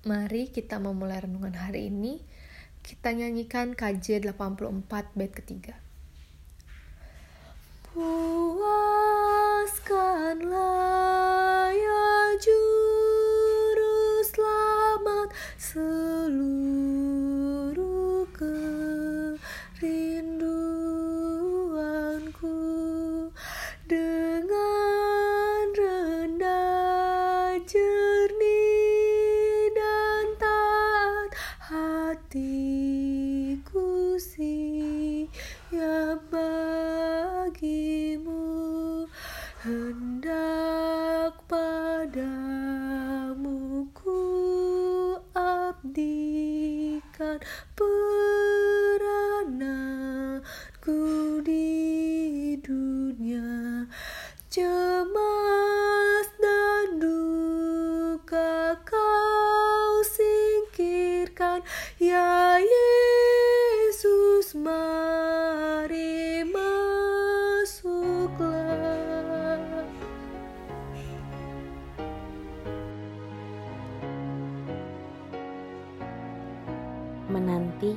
Mari kita memulai renungan hari ini. Kita nyanyikan KJ 84 bait ketiga. Padamu ku abdikan perananku di dunia cemas dan duka kau singkirkan ya Yesus menanti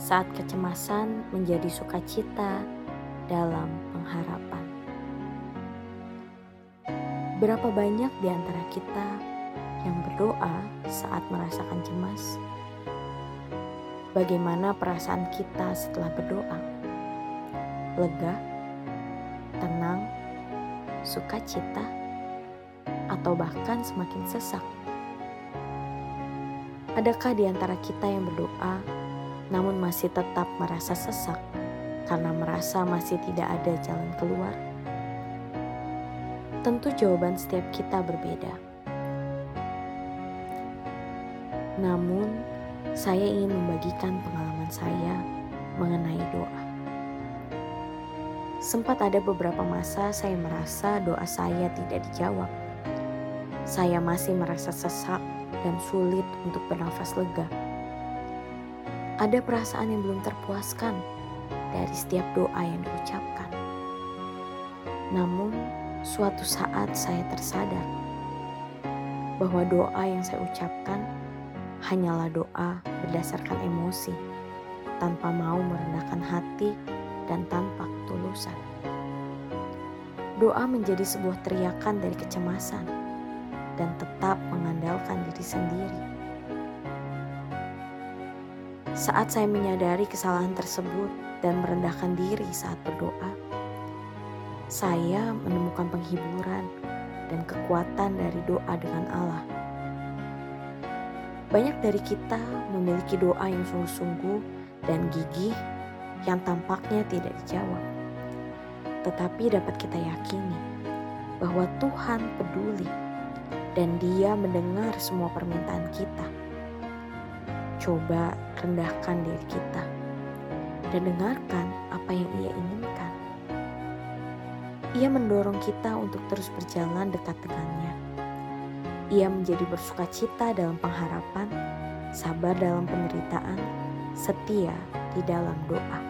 saat kecemasan menjadi sukacita dalam pengharapan. Berapa banyak di antara kita yang berdoa saat merasakan cemas? Bagaimana perasaan kita setelah berdoa? Lega, tenang, sukacita, atau bahkan semakin sesak? Adakah di antara kita yang berdoa namun masih tetap merasa sesak karena merasa masih tidak ada jalan keluar? Tentu jawaban setiap kita berbeda. Namun, saya ingin membagikan pengalaman saya mengenai doa. Sempat ada beberapa masa saya merasa doa saya tidak dijawab. Saya masih merasa sesak dan sulit untuk bernafas lega. Ada perasaan yang belum terpuaskan dari setiap doa yang diucapkan. Namun, suatu saat saya tersadar bahwa doa yang saya ucapkan hanyalah doa berdasarkan emosi, tanpa mau merendahkan hati dan tanpa ketulusan. Doa menjadi sebuah teriakan dari kecemasan dan tetap mengandalkan diri sendiri. Saat saya menyadari kesalahan tersebut dan merendahkan diri saat berdoa, saya menemukan penghiburan dan kekuatan dari doa dengan Allah. Banyak dari kita memiliki doa yang sungguh-sungguh dan gigih yang tampaknya tidak dijawab. Tetapi dapat kita yakini bahwa Tuhan peduli dan Dia mendengar semua permintaan kita. Coba rendahkan diri kita dan dengarkan apa yang Ia inginkan. Ia mendorong kita untuk terus berjalan dekat dengannya. Ia menjadi bersuka cita dalam pengharapan, sabar dalam penderitaan, setia di dalam doa.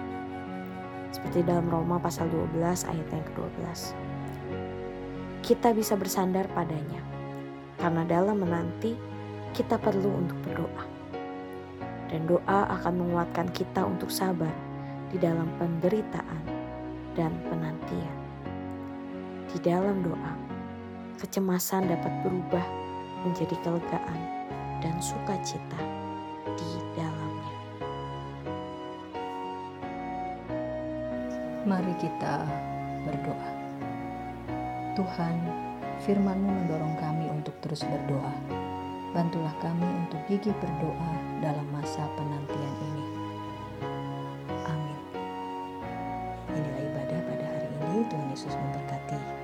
Seperti dalam Roma pasal 12 ayat yang ke-12. Kita bisa bersandar padanya karena dalam menanti kita perlu untuk berdoa. Dan doa akan menguatkan kita untuk sabar di dalam penderitaan dan penantian. Di dalam doa, kecemasan dapat berubah menjadi kelegaan dan sukacita di dalamnya. Mari kita berdoa. Tuhan, firman-Mu mendorong kami untuk terus berdoa. Bantulah kami untuk gigih berdoa dalam masa penantian ini. Amin. Inilah ibadah pada hari ini. Tuhan Yesus memberkati.